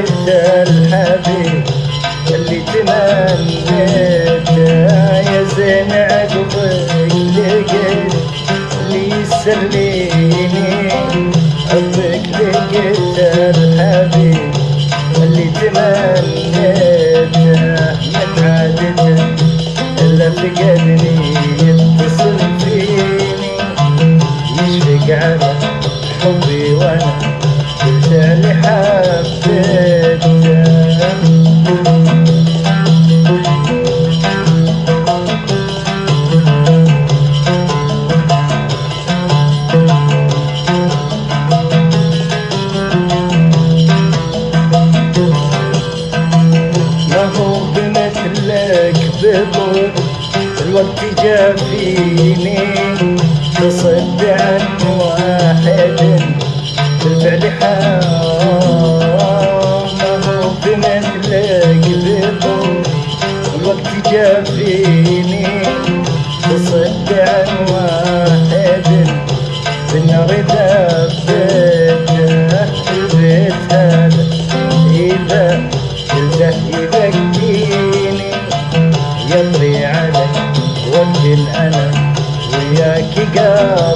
انت الحبيب اللي تمنيته يا زين عقبك لقيت اللي يسرني حبك لقيت الحبيب اللي تمنيته ما تعادته إلا فقدني يتصل فيني. يشفق على حبي وأنا قلت لحالي. بطول الوقت جا فيني تصد عن واحد بالفعل حرام بمثلك بطول الوقت جا فيني تصد عن واحد بالنار ذبته البيت هذا إذا love.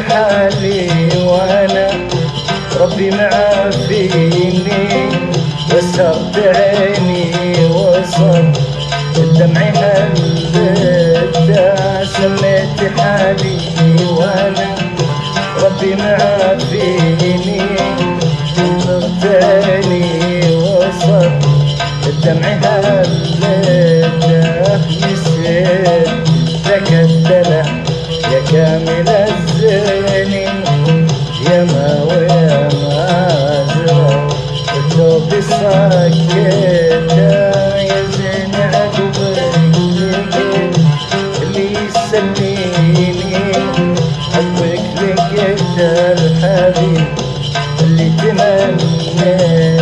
حالي وأنا ربي معافيني وسرت عيني وصل الدمع هلتا سميت حالي وأنا ربي معافيني وسرت عيني وصل الدمع هلتا نسيت ويا ما زرع الثوب سكتة يا زين عقبك اللي يسليني حبك لقيت الحبيب اللي تمنيته